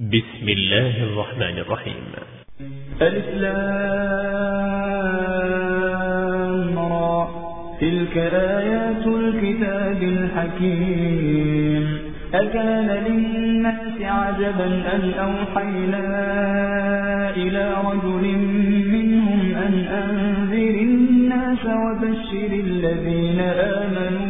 بسم الله الرحمن الرحيم. الإسلام تلك آيات الكتاب الحكيم. أكان للناس عجبا أن أوحينا إلى رجل منهم أن أنذر الناس وبشر الذين آمنوا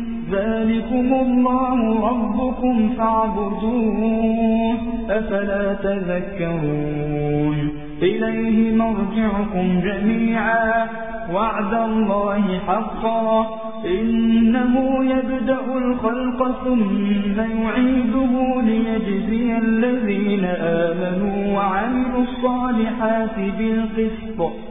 ذلكم الله ربكم فاعبدوه أفلا تذكرون. إليه مرجعكم جميعا. وعد الله حقا. إنه يبدأ الخلق ثم يعيده ليجزي الذين آمنوا وعملوا الصالحات بالقسط.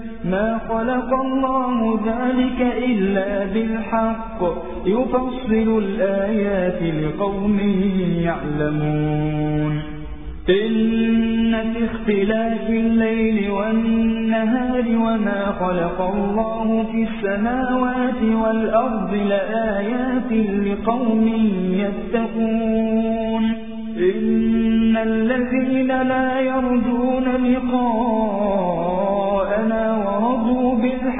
ما خلق الله ذلك إلا بالحق يفصل الآيات لقوم يعلمون إن في اختلاف الليل والنهار وما خلق الله في السماوات والأرض لآيات لقوم يتقون إن الذين لا يرجون لقاءنا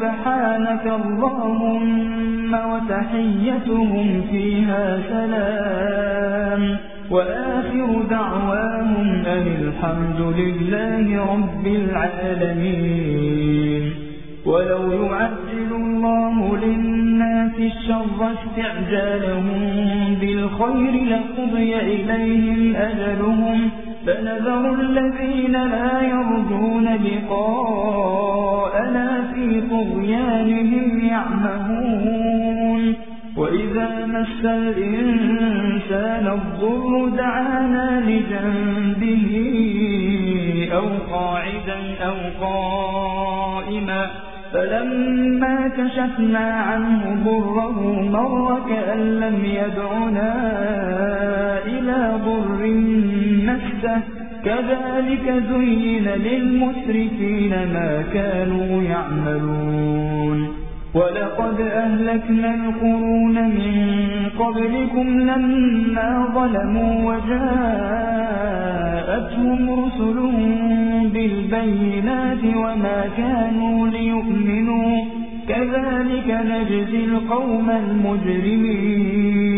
سبحانك اللهم وتحيتهم فيها سلام. وآخر دعواهم أن الحمد لله رب العالمين. ولو يعجل الله للناس الشر استعجالهم بالخير لقضي إليهم أجلهم فنذر الذين لا يرجون لقاءنا في طغيانهم يعمهون. وإذا مس الإنسان الضر دعانا لجنبه أو قاعدا أو قائما فلما كشفنا عنه ضره مر كأن لم يدعنا إلى ضر مسه كذلك زين للمسرفين ما كانوا يعملون. ولقد أهلكنا القرون من قبلكم لما ظلموا وجاءتهم رسلهم بالبينات وما كانوا ليؤمنوا. كذلك نجزي القوم المجرمين.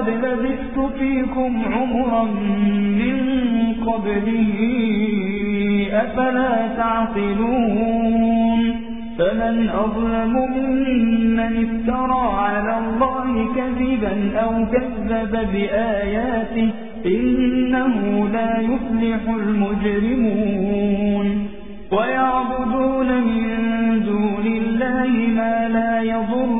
فقد لبثت فيكم عمرا من قبله أفلا تعقلون؟ فمن أظلم ممن افترى على الله كذبا أو كذب بآياته إنه لا يفلح المجرمون. ويعبدون من دون الله ما لا ولا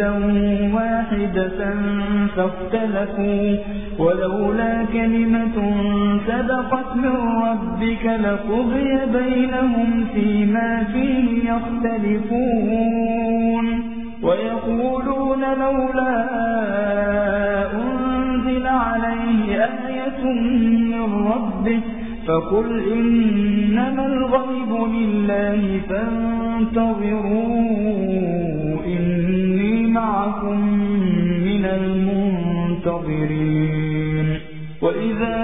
أمة واحدة فاختلفوا ولولا كلمة سبقت من ربك لقضي بينهم فيما فيه يختلفون ويقولون لولا أنزل عليه آية من ربه فقل إنما الغيب لله فانتظروا إني معكم من المنتظرين. وإذا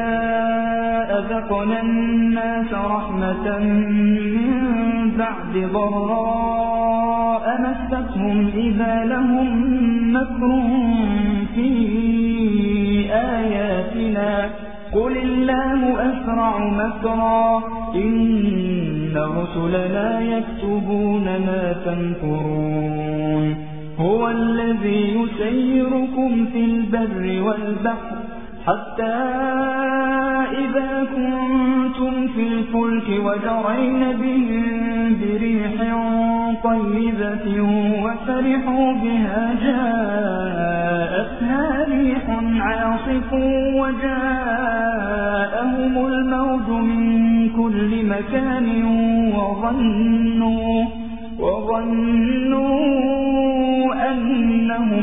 أذقنا الناس رحمة من بعد ضراء مستهم إذا لهم مكر في آياتنا. قل الله أسرع مكرا. إن رسلنا يكتبون ما تنكرون هو الذي يسيركم في البر والبحر حتى إذا كنتم في الفلك وجرين بهم بريح طيبة وفرحوا بها جاءتها ريح عاصف وجاءهم الموت من كل مكان وظنوا وظنوا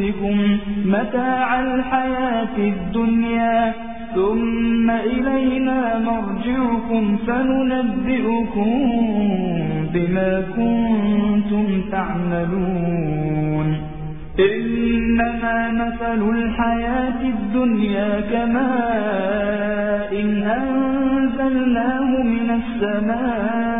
أنفسكم متاع الحياة الدنيا ثم إلينا مرجعكم فننبئكم بما كنتم تعملون. إنما مثل الحياة الدنيا كماء إن أنزلناه من السماء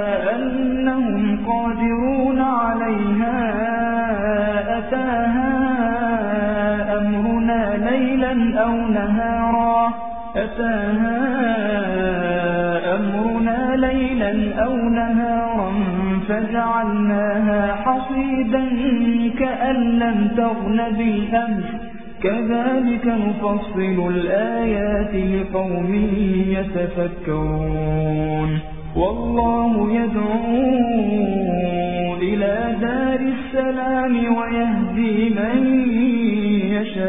أنهم قادرون عليها أتاها أمرنا ليلا أو نهارا؟ أتاها أمرنا ليلا أو نهارا فجعلناها حصيدا كأن لم تغن بالأمس. كذلك نفصل الآيات لقوم يتفكرون. والله يدعو إلى دار السلام ويهدي من يشاء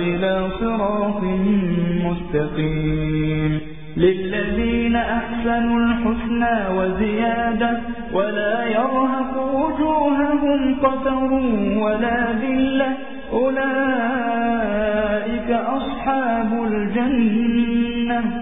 إلى صراط مستقيم. للذين أحسنوا الحسنى وزيادة ولا يرهق وجوههم قتر ولا ذلة. أولئك أصحاب الجنة.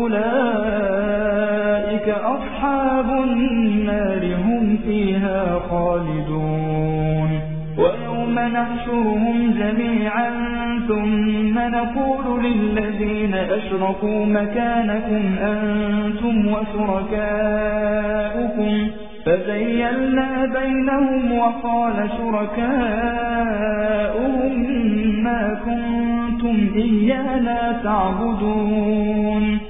أولئك أصحاب النار هم فيها خالدون. ويوم نحشرهم جميعا ثم نقول للذين أشركوا مكانكم أنتم وشركاؤكم. فزيلنا بينهم وقال شركاؤهم ما كنتم إيانا تعبدون.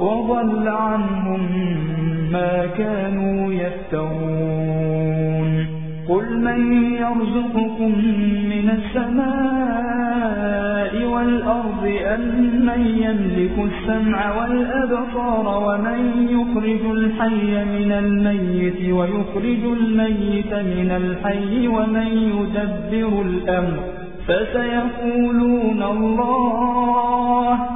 وضل عنهم ما كانوا يفترون. قل من يرزقكم من السماء والأرض أم من يملك السمع والأبصار ومن يخرج الحي من الميت ويخرج الميت من الحي ومن يدبر الأمر فسيقولون الله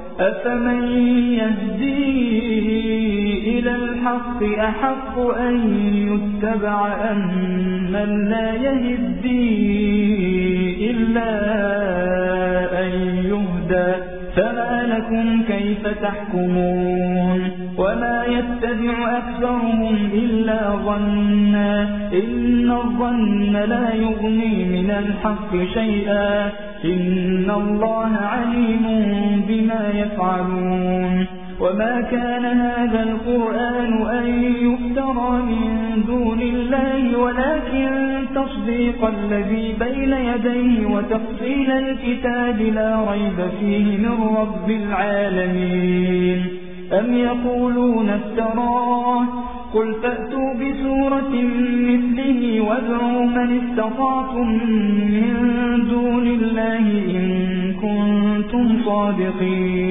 أفمن يهدي إلى الحق أحق أن يتبع أم من لا يهدي إلا أن يهدى فما لكم كيف تحكمون وما يتبع أكثرهم إلا ظنا إن الظن لا يغني من الحق شيئا إن الله عليم بما يفعلون وما كان هذا القرآن أن يفترى من دون الله ولكن تصديق الذي بين يديه وتفصيل الكتاب لا ريب فيه من رب العالمين أم يقولون افتراه قل فأتوا بسورة مثله وادعوا من استطعتم من دون الله إن كنتم صادقين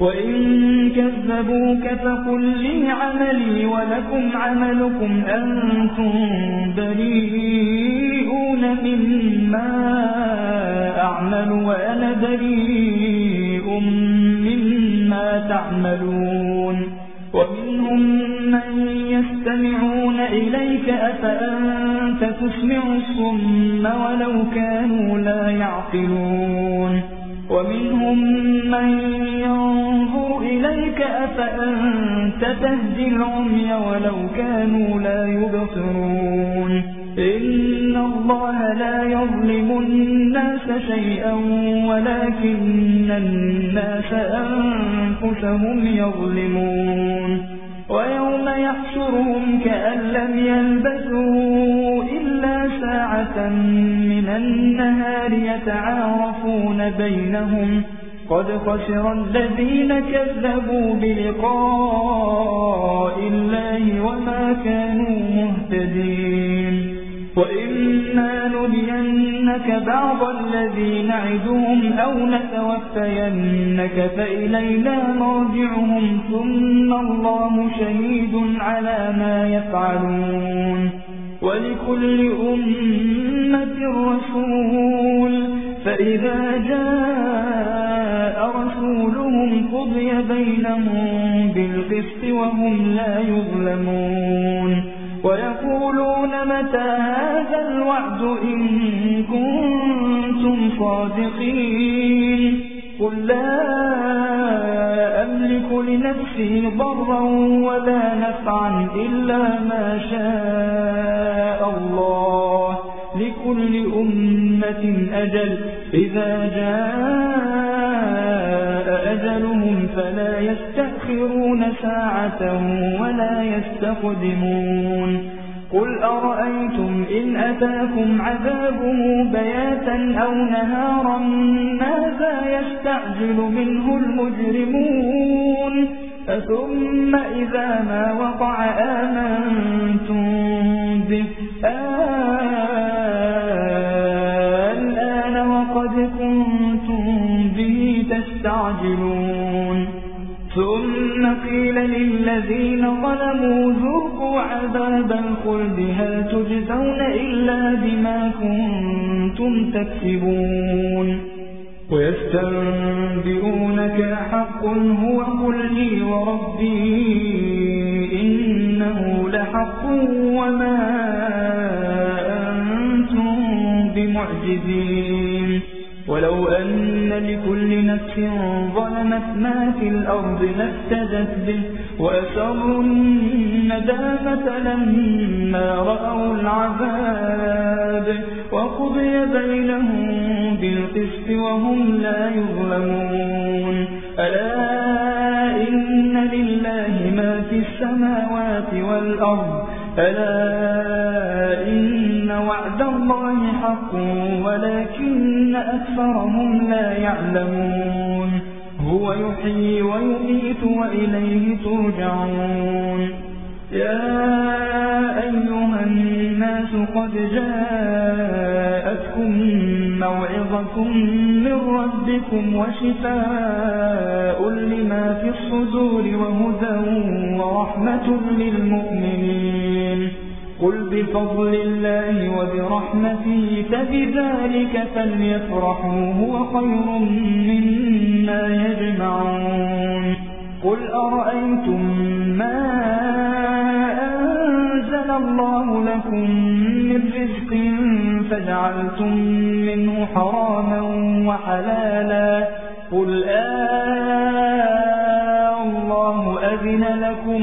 وإن كذبوك فقل لي عملي ولكم عملكم أنتم بريئون مما أعمل وأنا بريء مما تعملون ومنهم من يستمعون إليك أفأنت تسمع الصم ولو كانوا لا يعقلون ومنهم من ينظر تهدي العمي ولو كانوا لا يبصرون. إن الله لا يظلم الناس شيئا ولكن الناس أنفسهم يظلمون. ويوم يحشرهم كأن لم يلبثوا إلا ساعة من النهار يتعارفون بينهم قد خسر الذين كذبوا بلقاء الله وما كانوا مهتدين. وإما نرينك بعض الذي نعدهم أو نتوفينك فإلينا مرجعهم ثم الله شهيد على ما يفعلون. ولكل أمة رسول. فإذا جاء بينهم بالقسط وهم لا يظلمون ويقولون متى هذا الوعد إن كنتم صادقين قل لا أملك لنفسي ضرا ولا نفعا إلا ما شاء الله لكل أمة أجل إذا جاء أجلهم فلا يستأخرون ساعة ولا يستقدمون. قل أرأيتم إن أتاكم عذابه بياتا أو نهارا ماذا يستعجل منه المجرمون؟ ثم إذا ما وقع آمنتم به. الآن وقد كنتم به تستعجلون. ثم قيل للذين ظلموا ذوقوا عذاب الخلد هل تجزون إلا بما كنتم تكسبون ويستنبئونك حق هو قل لي وربي إنه لحق وما لكل نفس ظلمت ما في الأرض لافتدت به وأسروا الندامة لما رأوا العذاب. وقضي بينهم بالقسط وهم لا يظلمون. ألا إن لله ما في السماوات والأرض ألا إن وعد الله حق ولكن أكثرهم لا يعلمون. هو يحيي ويميت وإليه ترجعون. يا أيها الناس قد جاءتكم موعظة من ربكم وشفاء لما في الصدور وهدى ورحمة للمؤمنين. قل بفضل الله وبرحمته فبذلك فليفرحوا هو خير مما يجمعون. قل أرأيتم ما أنزل الله لكم من رزق فجعلتم منه حراما وحلالا؟ قل آه الله أذن لكم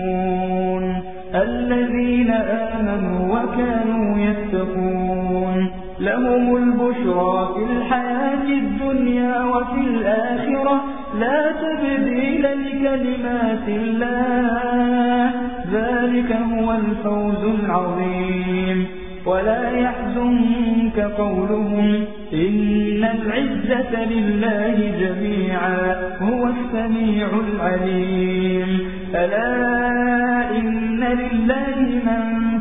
وكانوا يتقون. لهم البشرى في الحياة الدنيا وفي الآخرة. لا تبديل لكلمات الله. ذلك هو الفوز العظيم. ولا يحزنك قولهم. إن العزة لله جميعا. هو السميع العليم. ألا إن لله من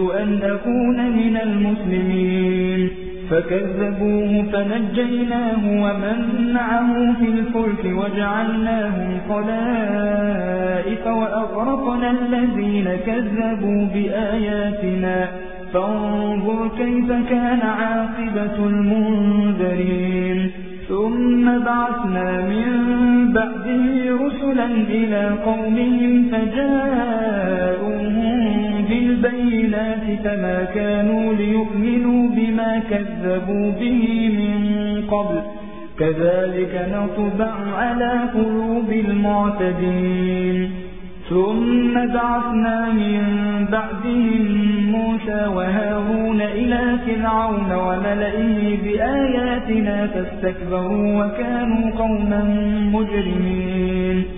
أن أكون من المسلمين. فكذبوه فنجيناه ومن معه في الفلك وجعلناهم خلائف وأغرقنا الذين كذبوا بآياتنا. فانظر كيف كان عاقبة المنذرين. ثم بعثنا من بعده رسلا إلى قومهم فجاءوهم بالبينات فما كانوا ليؤمنوا بما كذبوا به من قبل. كذلك نطبع على قلوب المعتدين. ثم بعثنا من بعدهم موسى وهارون إلى فرعون وملئه بآياتنا فاستكبروا وكانوا قوما مجرمين.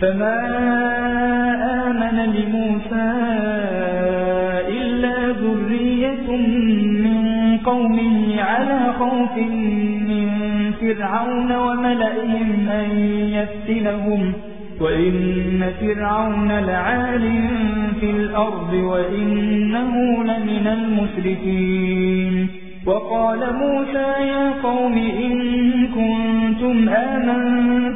فما آمن لموسى إلا ذرية من قومه على خوف من فرعون وملئهم أن يفتنهم وإن فرعون لعال في الأرض وإنه لمن المسرفين وقال موسى يا قوم إن كنتم آمنتم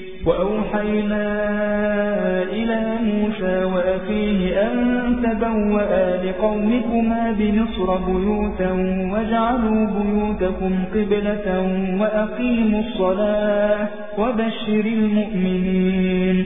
وأوحينا إلى موسى وأخيه أن تبوأ لقومكما بنصر بيوتا واجعلوا بيوتكم قبلة وأقيموا الصلاة وبشر المؤمنين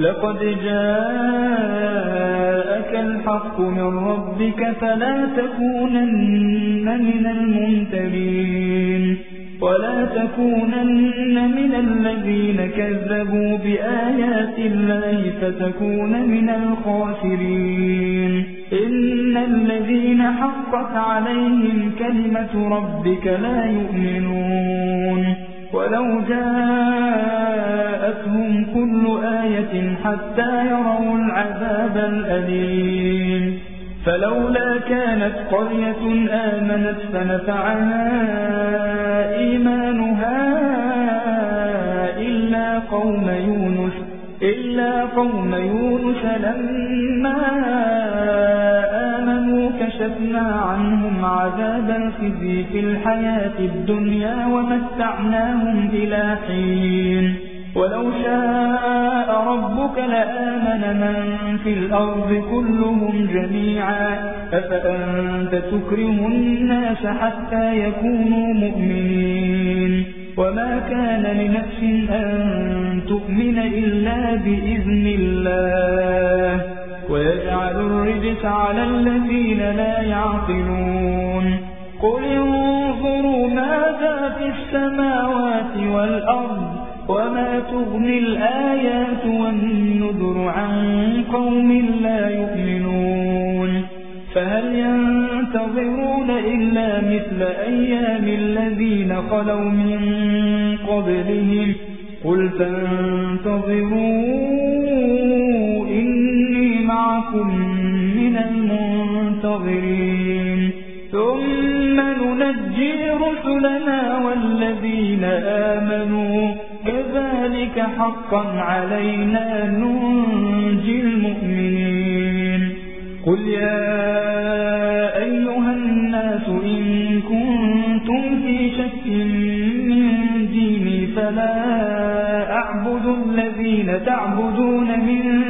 لقد جاءك الحق من ربك فلا تكونن من الممترين ولا تكونن من الذين كذبوا بآيات الله فتكون من الخاسرين. إن الذين حقت عليهم كلمة ربك لا يؤمنون. ولو جاءتهم كل آية حتى يروا العذاب الأليم. فلولا كانت قرية آمنت فنفعها إيمانها إلا قوم يونس إلا قوم يونس لما كشفنا عنهم عذاب الخزي في الحياة الدنيا ومتعناهم إلى حين. ولو شاء ربك لآمن من في الأرض كلهم جميعا. أفأنت تكره الناس حتى يكونوا مؤمنين؟ وما كان لنفس أن تؤمن إلا بإذن الله. ويجعل الرجس على الذين لا يعقلون. قل انظروا ماذا في السماوات والأرض وما تغني الآيات والنذر عن قوم لا يؤمنون. فهل ينتظرون إلا مثل أيام الذين خلوا من قبلهم؟ قل فانتظروا إني معكم من المنتظرين ثم ننجي رسلنا والذين آمنوا كذلك حقا علينا ننجي المؤمنين قل يا أيها الناس إن كنتم في شك من ديني فلا أعبد الذين تعبدون من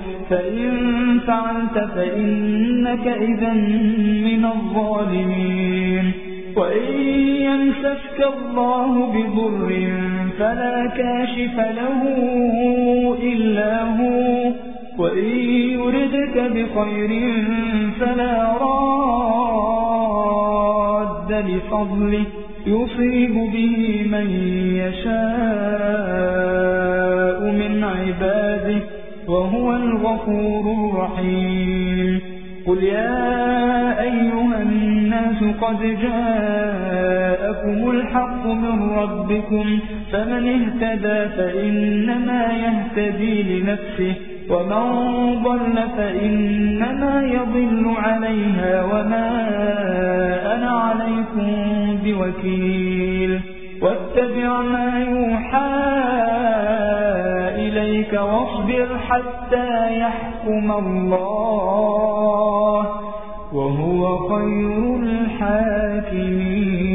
فإن فعلت فإنك إذا من الظالمين. وإن يمسك الله بضر فلا كاشف له إلا هو. وإن يردك بخير فلا راد لفضله. يصيب به من يشاء من عباده. وهو الغفور الرحيم. قل يا أيها الناس قد جاءكم الحق من ربكم فمن اهتدى فإنما يهتدي لنفسه ومن ضل فإنما يضل عليها وما أنا عليكم بوكيل. واتبع ما يوحى إليك واصبر حتى يحكم الله وهو خير الحاكمين.